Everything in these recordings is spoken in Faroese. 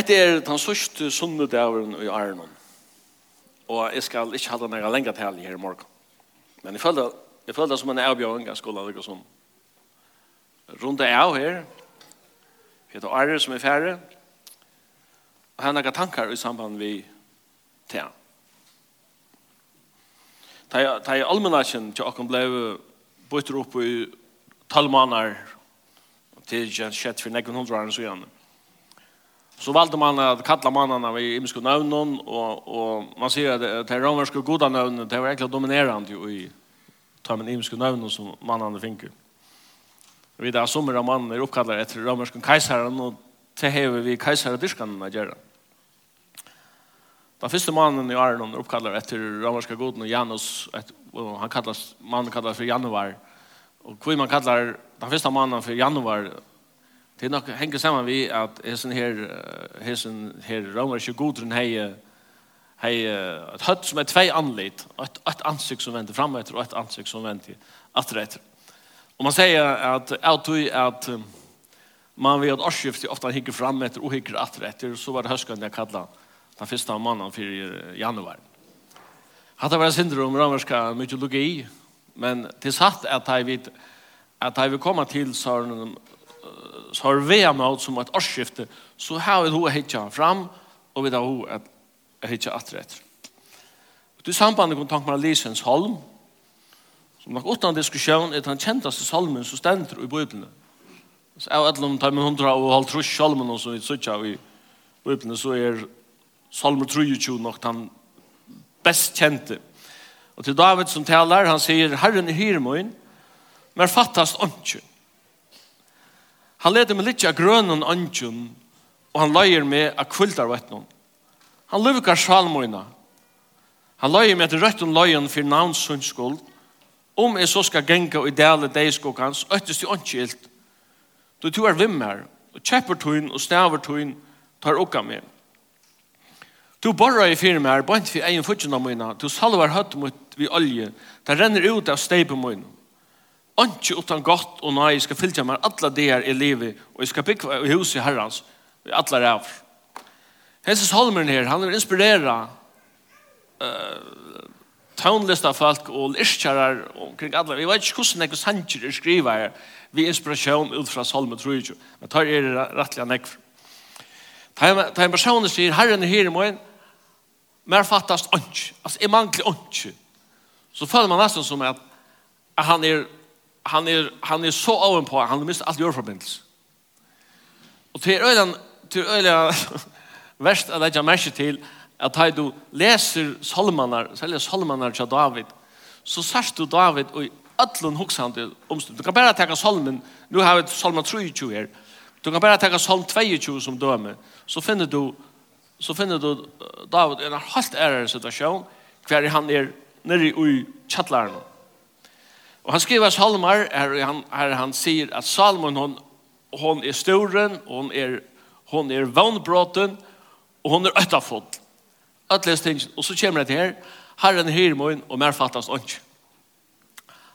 Hette er den sørste sunnedaveren i Arnon. Og jeg skal ikke ha den her lenge til her i morgen. Men jeg følte, jeg følte som en avbjøring av skolen, ikke sånn. Rundt er av her. Vi heter Arre som er færre. Og han har noen tanker i samband med til han. Ta i almanasjen til åkken ble bøyter opp i tolv måneder til kjent for nekken hundre år så gjerne. Så valde man att kalla mannene vid himmelska navnen og, og man ser att de romerska gode navnen det var egentlig dominerande i ta med himmelska navnen som mannene fick. Vi där sommer av mann er oppkallet etter romerske keiseren, og det häver vi keisere dyrkene å gjøre. Den første mannen i Arnon er oppkallet etter romerska goden og Janus og han kallas, mannen kallas for Januar. Og hvor man kallar den første mannen for Januar Det er nok henger sammen vi at hessen her, hessen her romerske godrun hei, hei et høtt som er tvei anlit, et, et ansikt som venter fram etter, og et ansikt som venter atter etter. Og man sier at jeg at man ved at årsskiftet ofte hikker fram etter og hikker atter etter, så var det høskan jeg kallet den første mannen for januar. det var syndrom romerska mytologi, men det satt at jeg vet at jeg vil komme til sånn så har vi med oss som et årsskifte så har vi då hittat fram og vi då har hittat att rätt. Det sambandet kom tanken med Lisens Holm som nok utan diskusjon er den kändaste salmen som stender i Bibelen. Så är alla de tar med hundra og halv trus salmen som vi i i Bibelen, så er salmer 23 nok den best kjente. Og til David som taler, han sier, Herren er hyrmoin, men fattast omkring. Han leder meg litt av grønnen ønsken, og han løyer meg av kvildar vettnån. Han lukar salmoina. Han løyer meg til røtten løyen for navnsundsskuld, om jeg så skal genga og ideale deiskokkans, øttes til åndskilt, Du to er vimmer, og kjeppertøyen og snavertøyen tar okka med. Du borra i fyrir mer, bant fyrir egen futjuna mine, du salvar høtt mot vi olje, det renner ut av steipen mine. Anki utan gott og nei skal fylgja meg alla der i livet og jeg skal bygge i hus i herrans i alla ræv. Hesus Holmeren her, han vil inspirera uh, taunlista folk og lirskjarar omkring alla. Vi vet ikke hvordan nekko sanger er skriva her vi inspirasjon ut fra Salme ikke. Men tar er rettelig nekk. Ta en person sier, herren er her i morgen, mer fattast onk. Altså, jeg mangler onk. Så føler man nesten som at, at han er han er, han er så oven på, han har mistet alt jordforbindelse. Og til øyne, til øyne, verst at jeg ikke merker til, at da du leser salmanar, særlig salmanar til David, så sørst du David og öllun til omstund. Du kan bara tenke salmen, nu har vi salmen 23 her, du kan bara tenke salm 22 som døme, så finner du, så finner du David i en helt ærere situasjon, hver han er nere i kjattlæren. Og han skriver salmer, her, han her han säger att salmon hon hon är storen hon är hon är vannbråten, og hon är öttafull. Atlas ting och så kommer det här Herren hyrmoin och mer fattas ånd.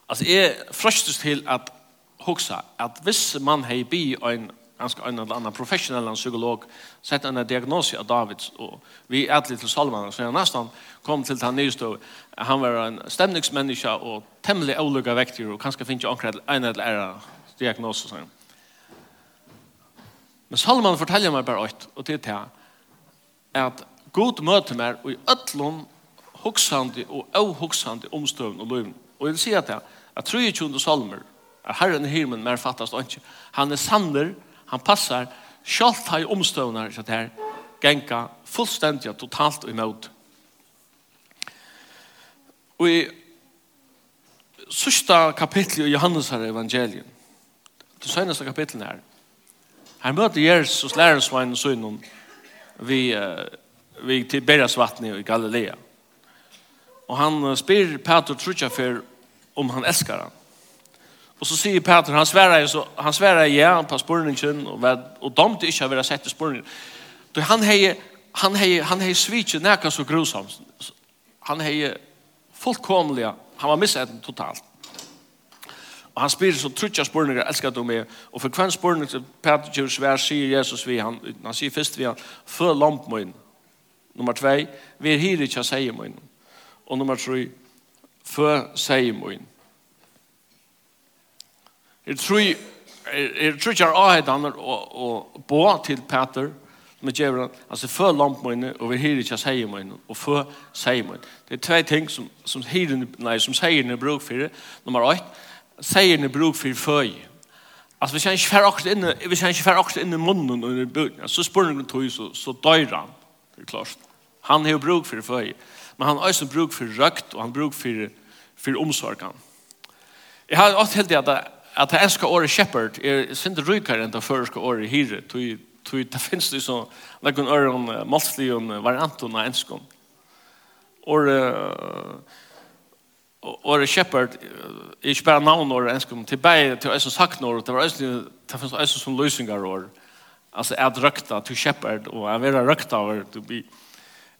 Alltså är frøstes till att hoksa, att viss man hej bi en ganske en eller annan professionell psykolog sett en diagnos av David og vi er til Salman så han nästan kom till han nyst då han var en stämningsmänniska och temmelig olika väkter och kanskje finns ju ankrat en eller annen diagnos så Men Salman forteller mig bara ett och til är att god møte meg och i öllum huxande och ohuxande omstövn och löven. Och jag vil si att jag tror ju inte salmer. Herren Hirmen mer fattas inte. Han är sander, Han passar sjalt ha i omstøvnar så det her genka fullstendig og totalt imot. Og i sørsta kapittel i Johannes her evangelien, det søgneste kapitlet her, her møter Jesus lærersvein og søgnen vi, vi til Berasvatnet i Galilea. Og han spyr Peter Trudjafer om han elskar han. Och så sier Peter, han svärar ju så, han svärar ja, på spurningen och vad och de inte har velat sätta spurningen. Då han hejer han hejer han heje switchen näka så grusamt. Han hejer fullkomliga, han var missat totalt. Och han spyr så trutja spurningar, älskar du mig. Och för kvann spurning så Peter ju svär sig Jesus vi han han säger först vi han för lampmön. Nummer 2, vi hyr inte säger mön. Och nummer 3, för säger min. Jeg tror jeg tror ikke jeg har og bo til Peter med djevelen, altså før lampmøyne og vi hyrer ikke seiermøyne og før seiermøyne. Det er tve ting som, som, hyren, nei, som seierne er bruk for. Nummer 8, seierne er bruk for føy. Altså vi han ikke fer akkurat inn, vi han ikke fer akkurat inn i munnen og i bøyne, så spør han tog så, så døyr han. Det er klart. Han har bruk for føy. Men han har også bruk for røkt og han bruk for, for omsorgen. Jeg har alltid helt det at at det enska året shepherd er sinde rykare enn det føreska året hire, tog det finnes det så lekkun øren on varianton av enskon. or året shepherd er ikke bare navn året enskon, til bæg til eisen saknår, det var eisen det finnes eisen som løysingar år, altså er røkta til shepherd, og er vera røkta over, to be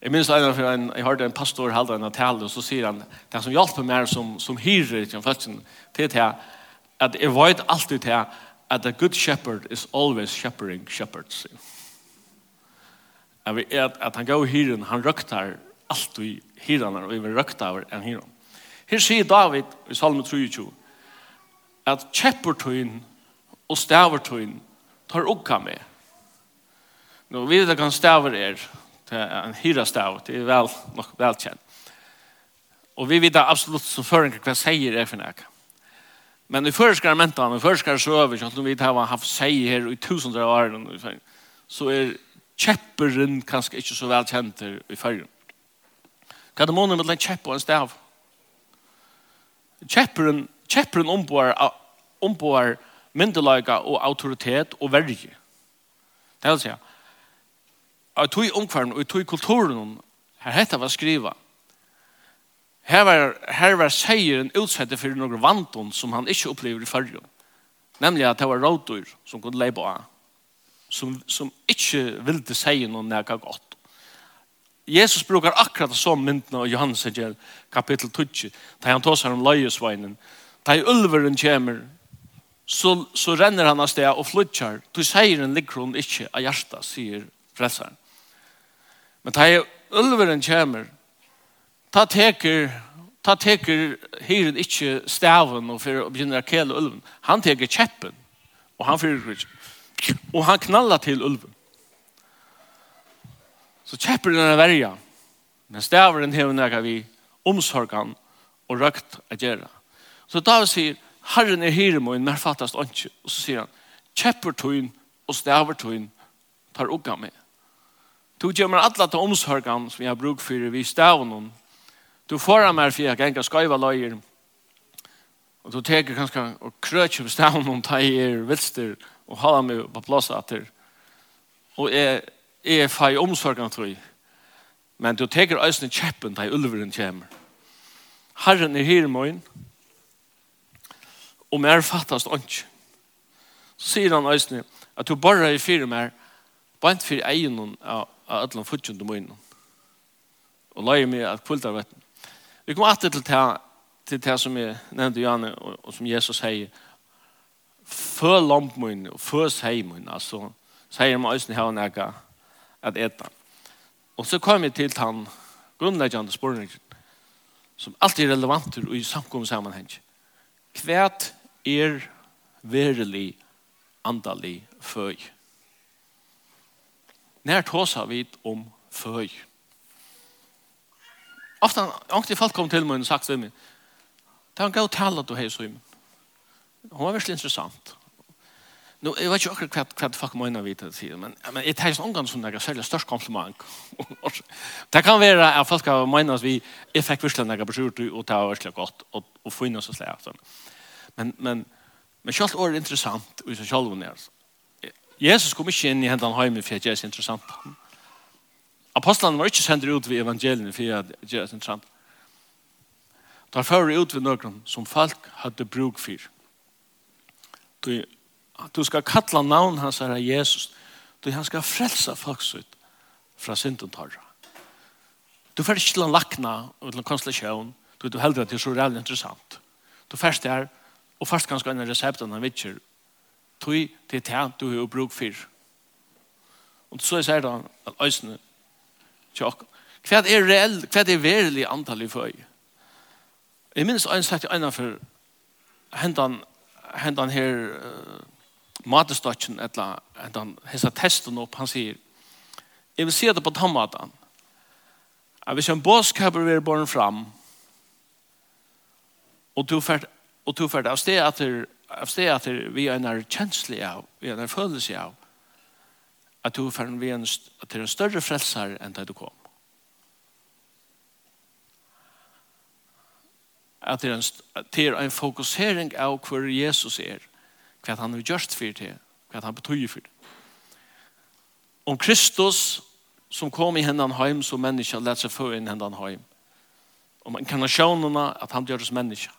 Jeg minns en av en, jeg hørte en pastor halda en tale, og så sier han, det som hjelper meg som, som hyrer til folk, det er at jeg vet alltid til at a good shepherd is always shepherding shepherds. At, at, at han går hyren, han røktar alltid hyrene, og vi vil røkta over en hyren. Her sier David i Salme 23 at kjeppertøyen og stavertøyen tar okka med. Nå vet jeg hva staver er, til er en hyrastav, det er vel, nok velkjent. Og vi vet absolutt som føringer hva sier er for nekka. Men i förskar mentan, i förskar söver, så att vi har haft sig här i tusentals år, så är käpperen kanske inte så väl känt i färgen. Kan det måna med en käpp och en stav? Käpperen, käpperen omboar, omboar myndelaga och autoritet och verge. Det vill säga, att tog omkvarn och tog kulturen här hette var skriva Her var, her var seieren utsette for noen vanton som han ikke opplever i fargen. Nemlig at det var rådyr som kunne leipa av. Som, som ikke ville seie noen nega godt. Jesus brukar akkurat så myndna av Johannes kapitel 20, da han tåsar om løyesveinen. Da ulveren kommer, så, så renner han av sted og flytjar. Du seieren ligger hun ikke av hjertet, sier frelseren. Men da ulveren kommer, ta teker ta teker hyren ikkje staven og for å begynne å kjele ulven. Han teker kjeppen, og han fyrer Og han knallar til ulven. Så kjeppen er verja, men staveren hever nega vi omsorgan og røkt a gjerra Så David sier, Herren er hyren min, mer fattast ikke. Og så sier han, kjepper tuin og staver tuin tar ugga med. Du gjemmer alle til omsorgan som jeg har bruk for vi stavene Du får av meg for jeg ganger skøyva løyer, og du teker kanskje og krøtje på stavn om er vilster, og hala meg på plass atter. Og jeg, jeg er fei omsorgen, tror jeg. Men du teker øyne kjeppen til ulveren kommer. Herren er her i morgen, og mer fattast ånds. Så sier han øyne at du bare er fire mer, bare ikke fire egen av alle og morgenen. Og løyer meg at kvultar vet. Vi kommer alltid til det, til det som jeg nevnte Janne, og, og som Jesus sier, før lampen og før seimun, altså, sier man øyne her og nægge at eta. Og så kom vi til den grunnleggende spørningen, som alltid er relevant i samkommesammenheng. Hvert er verelig andalig føy. Nært hos har vi om føy. Føy. Ofta, ofta folk kom til meg og sagt til meg, det var en god tale du har i Simon. Hun var virkelig interessant. Nå, jeg vet också kvart kvart fuck mig när vi tar sig men men, det är ju ikke gång som det er særlig størst kompliment. det kan vara att folk har mener at vi, jeg fikk virkelig noe beskyrt, och ta var gott och och få in oss og slik. Men, men, men schysst är intressant och så själv när. Jesus kom ikke inn i hendene hjemme för det är intressant. interessant. Apostlarna var ikke sendt ut ved evangeliene for at gjøre sin tramp. De fører ut ved noen som folk hadde bruk for. Du, du skal kalla navn hans herre Jesus. Du, han skal frelsa folk ut fra synden tarra. Du får ikke til å lakna og til å konstellasjon. Du, du heldur at det er så reellt interessant. Du først er, og først ganske en resept av vittjer. vitser. Du, det er det du har bruk for. Og så sier han at øsene tjokk. Hva er reell, hva er verilig antall i føy? Jeg minns en sagt i ena for hentan, hentan her uh, matestotjen, eller hentan, hessa testen opp, han sier, jeg vil si det på tammatan, at hvis en båskaper vil borne fram, og du fært, og du fært av sted at vi er en kjenslig av, vi er en følelse av, at du er vi en, at det er en større frelser enn da du kom. At det er en, det er en fokusering av hvor Jesus er, hva han har gjort for det, hva han betyr for det. Om Kristus som kom i hendan heim som människa lät seg för inn hendan heim. Om inkarnationerna att han gjordes människa.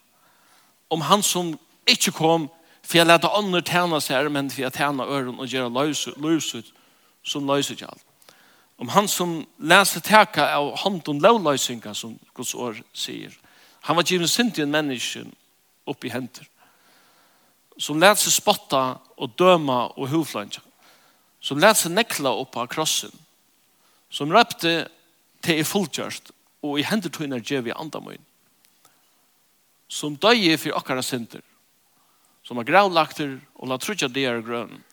Om han som inte kom för jeg lette andre tjene seg, men för att tjäna öron och göra lös ut som løser ikke alt. Om han som leser teka av hånd om lovløsninga, som Guds år sier. Han var givet sin til en menneske oppi henter. Som let seg spotta og døma og hovflanja. Som let seg nekla opp av krossen. Som røpte til i fulltjørst og i henter tog når djev i andamøyen, Som døye for okkara synder. Som har gravlagter og la trutja der grøn.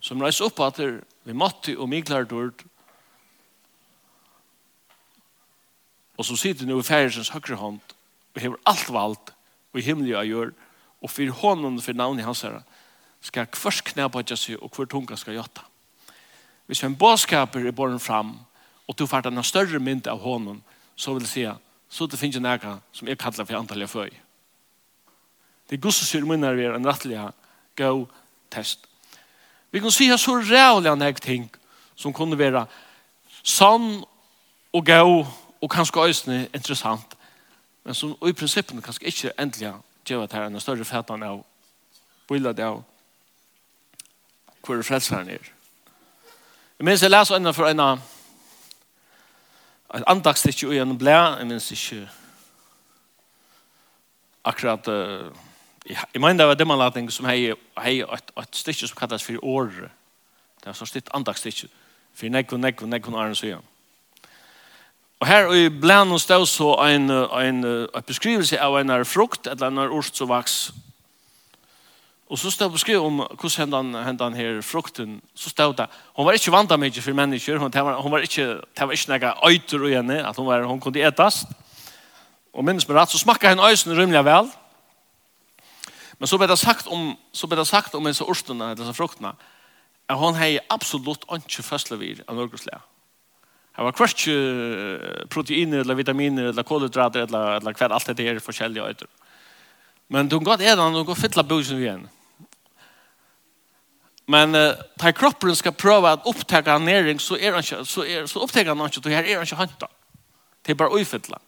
Som reis opp at er Vi måtte og miglar dørt. Og så sitter nu i færesens høyre hånd og hever alt valgt og i himmelig og gjør og for hånden for navnet hans herre skal kvart knæpa seg og hver tunga skal gjøtta. Hvis en bådskaper er båren fram og du fart en større mynd av hånden så vil jeg si så det finnes noe som jeg kallar for antallet føy. Det er gusset sier munner vi er en rettelig go test Vi kan si så rævlig an hek ting som kunne være sann og gau og kanskje øyne interessant, men som i prinsippen kanskje ikke endelig gjør at her en større fætan av bildet av hvor frelseren er. Jeg minns jeg leser ennå for en et andagstikk i en blæ, jeg minns ikke akkurat uh, Jeg mener det var demmanlatning som hei, hei et, et stykke som kallas for året. Det var så styrt andagsstykke. For nekvun, nekvun, og åren og igjen. Og her i bland hon stod så en, en, en beskrivelse av en frukt, eller en orst som vaks. Og så stod beskriv om hvordan hendan, hendan her frukten, så stod det, hun var ikke vant av mye for mennesker, hun, var, hun var ikke, det var ikke noe øyter i henne, at hun, var, hun kunne etast. Og minnes med rett, så smakket henne øysen rymlig vel, Men så ble det sagt om, så ble det sagt om disse orstene, disse fruktene, at hon har absolutt ikke fødselvir av norgeslega. Det var kvart proteiner, eller vitaminer, eller kolhydrater, eller, eller hva alt det er forskjellige øyder. Men du kan godt edda, du kan godt fylla busen igjen. Men uh, tar kroppen skal prøve at opptaka næring, så, er han ikke, så, er, så opptaka han ikke, så her er han ikke hanta. Det er bare uifylla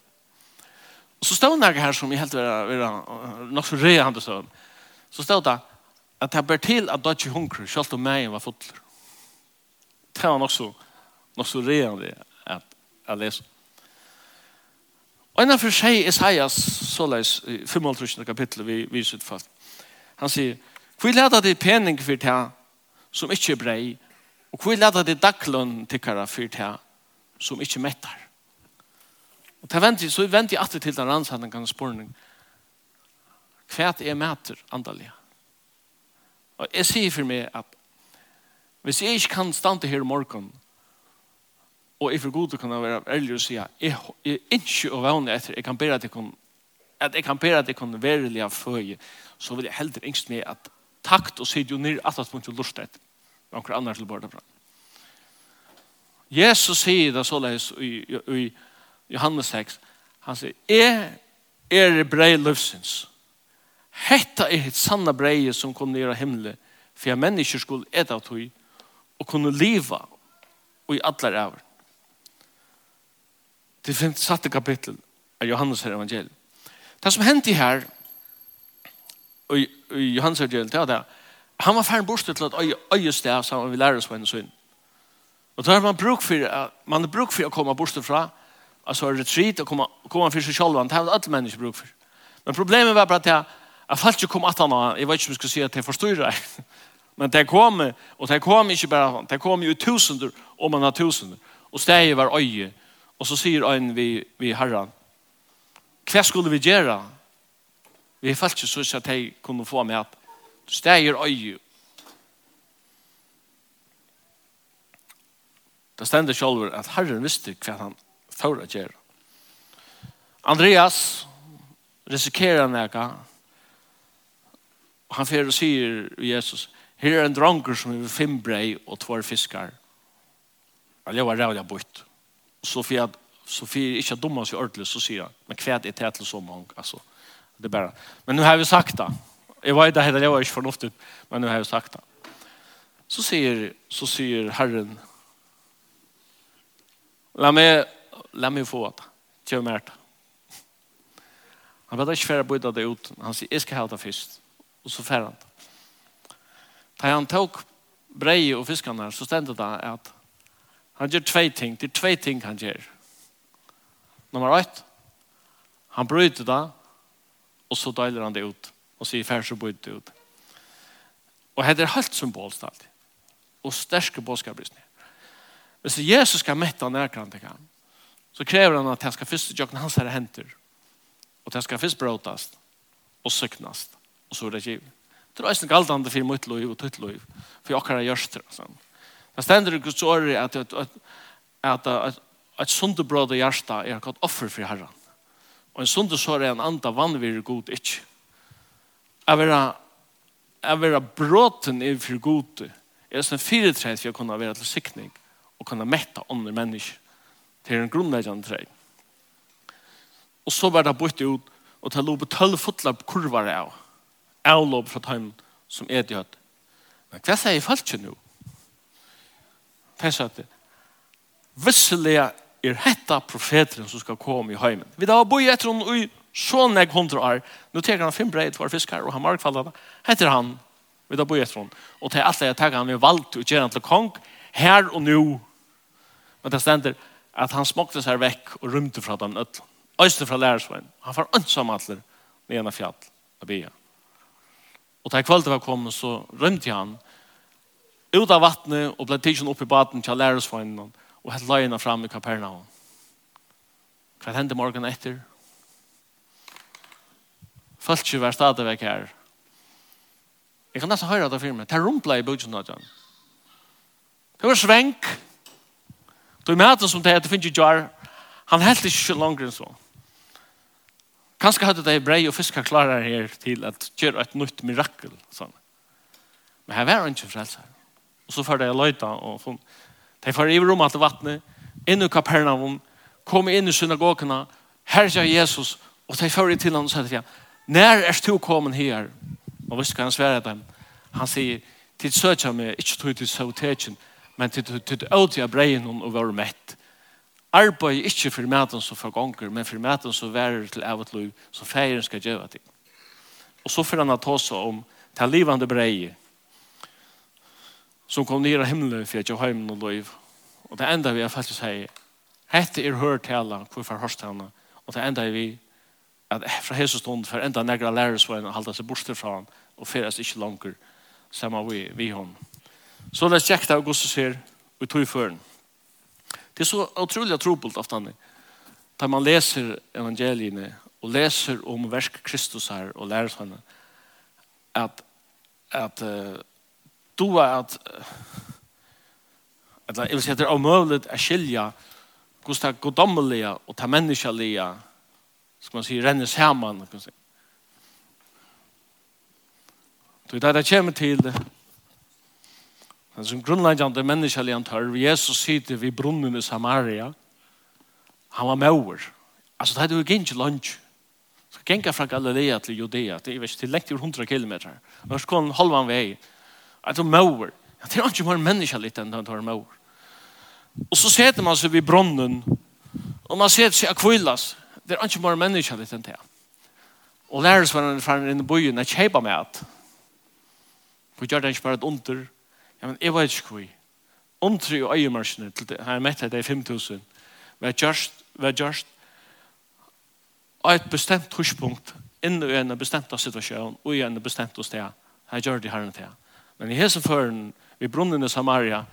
så stod det her som jeg helt var nok så rei han så. Så stod det at jeg ber til at dødje hunker selv om meg var fotler det var nok så nok så rei han det at jeg leser og en av for seg Isaias såleis i 55. kapittel vi viser utfall. Han sier hvor leder det pening for det som ikke er brei og hvor leder det daglønn tikkere for det som ikke mettar? Og ta venti, så venter jeg alltid til den rannsatten kan spørning. Hva er mæter andalige? Og jeg sier for meg at hvis jeg ikke kan stande her i morgen, og jeg for god kan være ærlig og si at jeg, jeg ikke å vane etter, jeg kan bedre at jeg kan at jeg kan bedre at jeg kan verilig av føje, så vil jeg heller yngst med at takt og sier jo nir at at man ikke lort etter. Anker andre til bort fra. Jesus sier det såleis i, i, i Johannes 6, han sier, jeg er brei løvsins. Hetta er et sanna breie som kom nere av himmelen, for jeg mennesker skulle et av tog, og kunne liva, og i allar ræver. Det finnes satte kapittel av Johannes her evangeliet. Det som hendte her, og i Johannes evangeliet, det var det, han var ferdig bort til at øye sted, sammen med vil lære oss på en sønn. Og da har man bruk for, man har bruk for å komme bort fra, alltså retreat och komma komma för sig själva det har alla människor bruk för. Men problemet var bara att jag jag fallt ju kom att han jag vet inte om jag ska säga att jag förstår det. Men det kom och det kom inte bara det kom ju tusender om man har tusender och steg var öje och så säger en vi vi herran Hva skulle vi gjøre? Vi falt ikke så at jeg kunne få med at steger øye. Det stender selv at Herren visste hva han for å gjøre. Andreas risikerer noe. Han fer og sier Jesus, her er en dronker som er fem brei og tvær fiskar. Han var rævlig bort. Så for jeg så för inte dumma seg ordentlig, så sier han, men kvärt är tätt så mange, alltså det bara men nu har vi sagt det jeg vet det heter jag är inte men nu har vi sagt det så säger så sier Herren la meg la meg få det. Kjøy mer det. Han vet ikke færre bøyde det ut. Han sier, jeg skal ha det først. Og så fer han det. Da han tok brei og fiskene, så stendte det at han gjør tvei ting. Det er tvei ting han gjør. Nummer ett, han bryter det, og så døyler han det ut. Og sier, færre så bøyde det ut. Og det er helt symbolst alltid. Og sterske bådskaprysninger. Hvis Jesus skal mette nærkant til ham, så kräver han att han ska först jökna hans här händer. Och han ska först bråtast och söknast. Och så är det givet. Det är inte allt annat för mitt liv och tutt liv. För jag kan görs det. Det ständer i Guds år att att att att ett sunt bröd och hjärta är ett offer för Herren. Och en sunt sår är en anda vanvir god inte. Att vara att vara bråten inför god är som en fyreträd för att kunna vara till siktning och kunna mätta andra människor til en grunnleggjande treg. Og så var det bytt ut, og det lå på tølv fotla kurvar av, avlåp fra tøym som er død. Men hva sier folk ikke nå? Det er sånn at visselig er hetta profeteren som skal komme i heimen. Vi da har boi etter henne i så nek hundra år. Nå teker han fem breit for fiskar, og han markfallet Heter han, vi da boi etter henne. Og til alt det jeg teker han vi valgt å gjøre han til kong, her og nå. Men det stender, at han smokte seg vekk og rymte fra den ødlen. Øyste fra lærersveien. Han var ønsom atler med en av fjall av bia. Og da kveldet var kommet, så rymte han ut av vattnet og ble tidsen opp i baden til lærersveien og hette løgene fram i Kapernaum. Hva hendte morgen etter? Følte var stadig vekk her. Jeg kan nesten høre det for meg. Det rumplet i bøtjen av den. Det var svenk. Det var svenk. Då med som det heter finns ju jar. Han helt inte så långt än så. Kanske hade det brei och fiskar klarar här till att göra ett nytt mirakel Sånn. Men här var inte frälsare. Och så förde jag löjta och från de för i rummet till vattnet in i Kapernaum kom in i synagogorna här sa Jesus och de förde till honom och sa till honom när är du kommen här? Och visst kan han svära dem. Han säger till söka mig inte tog till sötechen men til øyde av breien og være mett. Arbeid ikke for maten som for gonger, men for maten som værer til evet liv, som feiren skal gjøre til. Og så får han ta seg om til livande brei som kom nere himmelen for at jeg har noen liv. Og det enda vi har faktisk sier, hette er hørt til alle, hvorfor hørst henne, og det enda vi at fra hese stund for enda negra lærer så en halda seg borster fra han og feres ikke langer sammen vi, vi hon. Så det er kjekt av Guds her og tog føren. Det er så utrolig trobult av denne. Da man leser evangeliene og leser om versk Kristus her og lærer seg at, at uh, du er at at jeg vil si at det er omøvelig å skilje hvordan det er goddommelige og ta menneskelige skal man si, renner sammen. Kan man si. Så det er det kommer til Men som grunnleggjande menneskelig han tør, Jesus sitter vid brunnen i Samaria, han var mauer. Altså, det er jo ikke lunch. Så genga fra Galilea til Judea, det er ikke til lengt over 100 kilometer. Og så kom halvan vei. Det At med over. Det er ikke mer menneskelig enn han tar mauer. Og så sitter man seg vid brunnen, og man sitter seg akvillas. Det er ikke mer menneskelig enn det. Og lærer seg fra inn i byen jeg kjeipa med at. For gjør det ikke bare et under, Ja, men jeg vet ikke hva. Omtry og øyemarsene til det, her mette det i 5.000, var just, var just, og et bestemt huspunkt inn i en bestemt situasjon, og i en bestemt sted, her gjør de herren til. Men i hese føren, i brunnen i Samaria,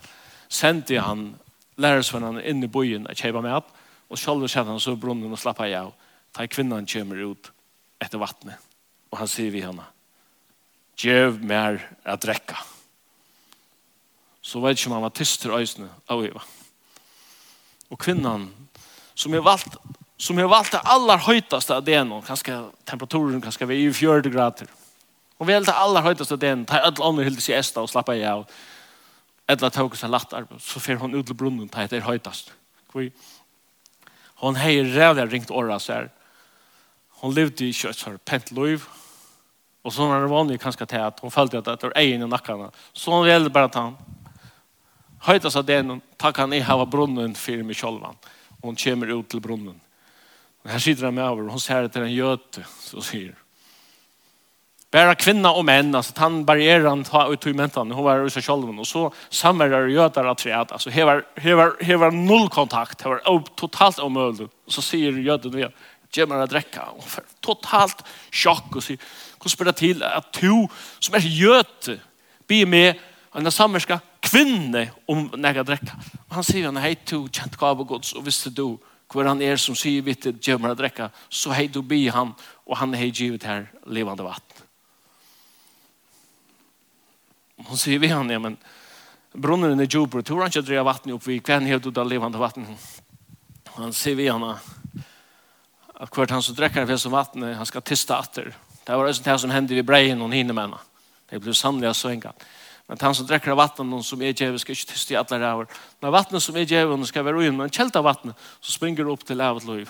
sendte han lærersvennene inn i byen og kjøpe med opp, og selv kjøper han så brunnen og slapper av, ta kvinnan kommer ut etter vattnet, og han sier vi henne, «Gjev mer å drekka så vet ikke om han var tyster øysene av Eva. Og kvinnan, som har valgt, som har valgt det aller høytaste av det nå, kanskje temperaturen kanskje vi er i 40 grader. Og vi er det aller høytaste av det nå, tar alle andre hildes i esta og slapper jeg av. Edla tåkes en latt arbeid, så fer hon ut til brunnen, tar det høytast. Hon hei rævlig ringt åra, så her. Hon levde i kjøtsar, pent loiv, Og så var det vanlig kanskje til at hun følte at det var egen i nakkene. Så hun ville bare ta han. Høyta av den, takk han i hava brunnen for meg sjølvan. Og hun kommer ut til brunnen. Og her sitter han med over, og hun ser etter en jøte, så sier Bæra kvinna og menn, altså han barrierer han ta ut i mentan, hun var ute sjølven, og så samverder gjøter av treet, altså hevar, hevar, hevar null kontakt, hevar totalt omøylig, og så sier gjøten vi, gemmer å drekka, og for totalt sjokk, og sier, hvordan spør det til at du, som er jøte, blir med, og den samverska, kvinne om nega drekka. Og han sier han, hei to, kjent gav og gods, og visste du hvor han er som sier vitt, gjør meg drekka, så hei du bi han, og han hei givet her levande vatten. Hon sier vi han, ja, men brunnen er djuper, tror han ikke drev vatten opp, vi kvenn hei du da levande vatten. Han sier vi han, at hvert han som drekker fjell som vatten, han skal tista atter. Det var det som hendte vi breien og hinne menna. Det ble sannlig så enkelt. Men han som drekker av vattnet som er djevel skal ikke tyste i alle ræver. Men vatten som er djevel skal være uen, men kjelt av vatten, så springer opp til lavet liv.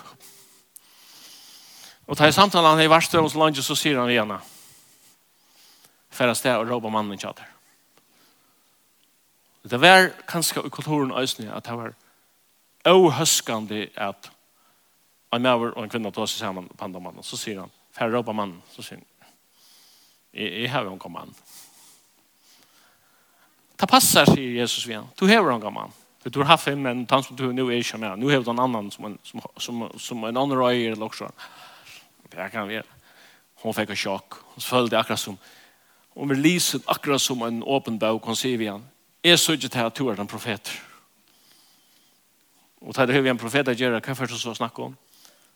Og tar i samtalen han i i varstrømens landet så sier han igjen færre sted og råba mannen kjater. Det var kanskje i kulturen øsne at det var ohøskande at en maver og en kvinne tog seg sammen på andre mannen. Så sier han, færre råba mannen, så sier han, jeg, har jo en kommand. Det passar, sig Jesus vi. Du har en gammal. Du har haft en men han som du nu är kär med. Nu har du en annan som en, som, som, som en annan röjer eller också. Det kan vi Hon fick en chock. Hon följde akkurat som hon vill lysa akkurat som en öppen bok. Hon vi igen. Jag såg det här att du är en profet. Och det här har vi en profet att göra. Kan jag så snacka om?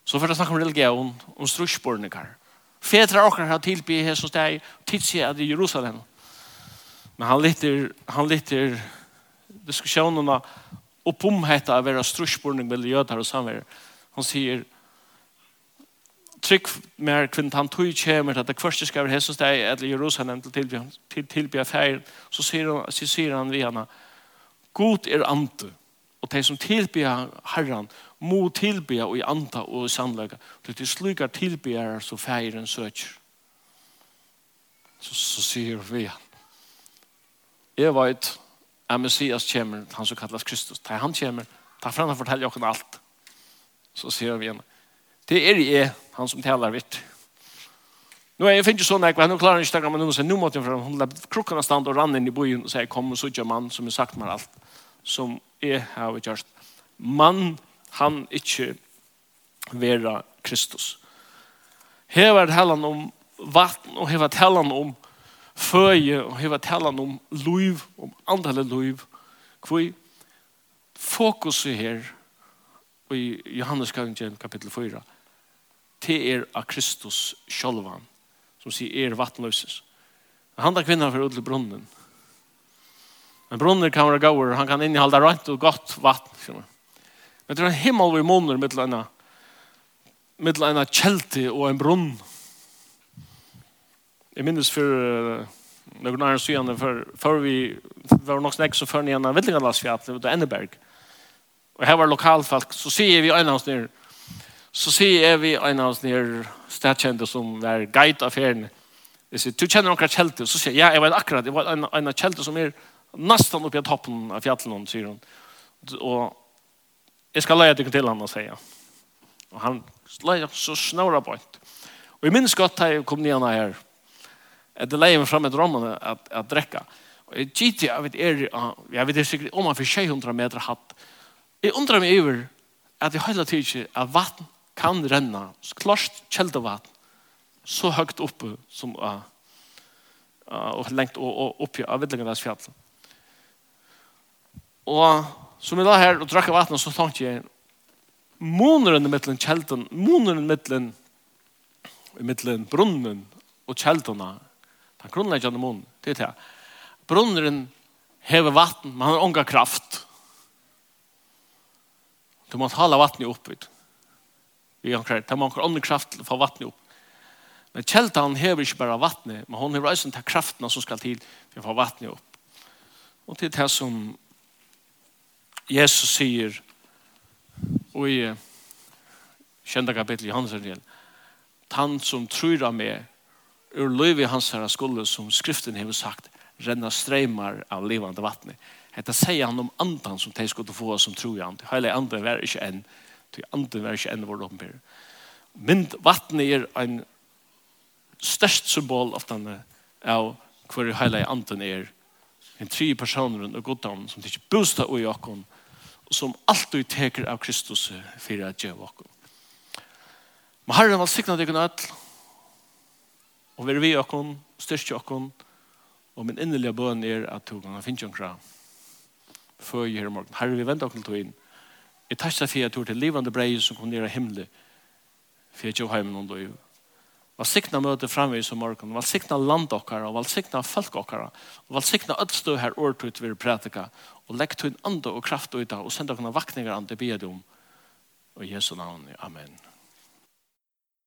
Så för att snacka om religion. Om strusbornikar. Fetra och har tillbe här som steg. Tidsi i Jerusalem. Men han lytter, han lytter diskussionerna opp om detta av være strussborning med jøder och samver. Han säger Trygg mer kvinnant han tog kommer att det första ska vara Jesus där eller Jerusalem till tillbjörn till tillbjörn feir. så sier han så sier han vid henne God er ante och de som tillbjör Herren må tillbjör och i anta och i sannlägga till de slukar tillbjör så färgen søker. så, så sier vi henne Jeg vet at Messias kommer, han som kallas Kristus. Da han kommer, da får han fortelle oss alt. Så sier vi igjen. Det er jeg, han som taler vitt. Nå er jeg finner sånn, jeg nå klarer ikke det, men nå sier nå måtte jeg fram. Hun lær krukkene stand og rann inn i byen og sier, kom og sutja mann som har sagt meg alt, som jeg har gjort. Mann, han ikke vera Kristus. Her var det talan om vatten og hever talan om vatten føje og heva talan om liv, om andre liv. Kvoi fokus er her i Johannes kapitel 4 til er av Kristus sjálvan som sier er vattenløses. Han tar kvinna for utle brunnen. Men brunnen kan være gauer, han kan innehalda rent og godt vatten. Men det er en himmel vi måneder mittel enn mittel kjelte og en brunn. Jeg minnes for uh, noen annen søgjene, for for vi var nok snakk som før ni en Villingalandsfjall, det var Enneberg. Og her var lokalfolk, så sier vi en av oss nere, så sier vi en av oss nere stedkjente som var guide av ferien. Jeg sier, du kjenner noen kjelte? Så sier jeg, ja, jeg vet akkurat, det var en, en av kjelter som er nesten oppe i toppen av fjallet, sier hun. Og jeg skal leie dere til han og sier. Og han leie så snåra på Og jeg minns godt da jeg kom ned her, det leie meg fram et rommene at, at drekka. Og jeg gitt jeg vet er, jeg vet er sikkert om man for 600 meter hatt. Jeg undrar meg over at jeg heller tidsi at vatten kan renna, klart kjeldevatten, så høyt oppe som uh, uh, og lengt og, og oppi av Vidlingarnas fjall. Og som jeg la her og drakk av vatten, så tenkte jeg moneren i mittlen kjelten, moneren i mittlen i mittlen brunnen og kjeltene, Den grunnleggende munnen, det er det. Brunneren hever vatten, men han har unga kraft. Du måste hålla vattnet uppe. Vi har krävt, det har ongar ongar kraft för vattnet opp. Men kjeltan hever ikke bare vattnet, men hon hever også den kraften som skal til for å få vattnet opp. Og det er det som Jesus sier og i kjente kapittel i hans del, han som tror av meg, ur liv i hans herra skulle, som skriften har sagt, renna streimar av livande vattnet. Hetta sier han om andan som de skulle få som tror han. Det hele anden var ikke en. Det anden var ikke en vår åpenbære. Men vattnet er en størst symbol av denne av hver hele anden er en tre personer og goddom som ikke bostad i okken og som alltid teker av Kristus for at gjøre okken. Men herren var sikna deg nødt Og vi er vi okken, styrke okken, og min innelige bøn er at to ganger finnes jo krav. før jeg her i morgen. Herre, vi venter okken til inn. Jeg tar seg for jeg tror til livende brei som kommer ned av himmelen. for jeg ikke hjemme noen liv. Valsikna møte fremme i som morgen, valsikna land okkara, og valsikna folk okkara, og valsikna ødstå her årtut vi prætika, og legg tøyn ande og kraft uta, og send okkara vakningar ande bedom. og Jesu navn, Amen.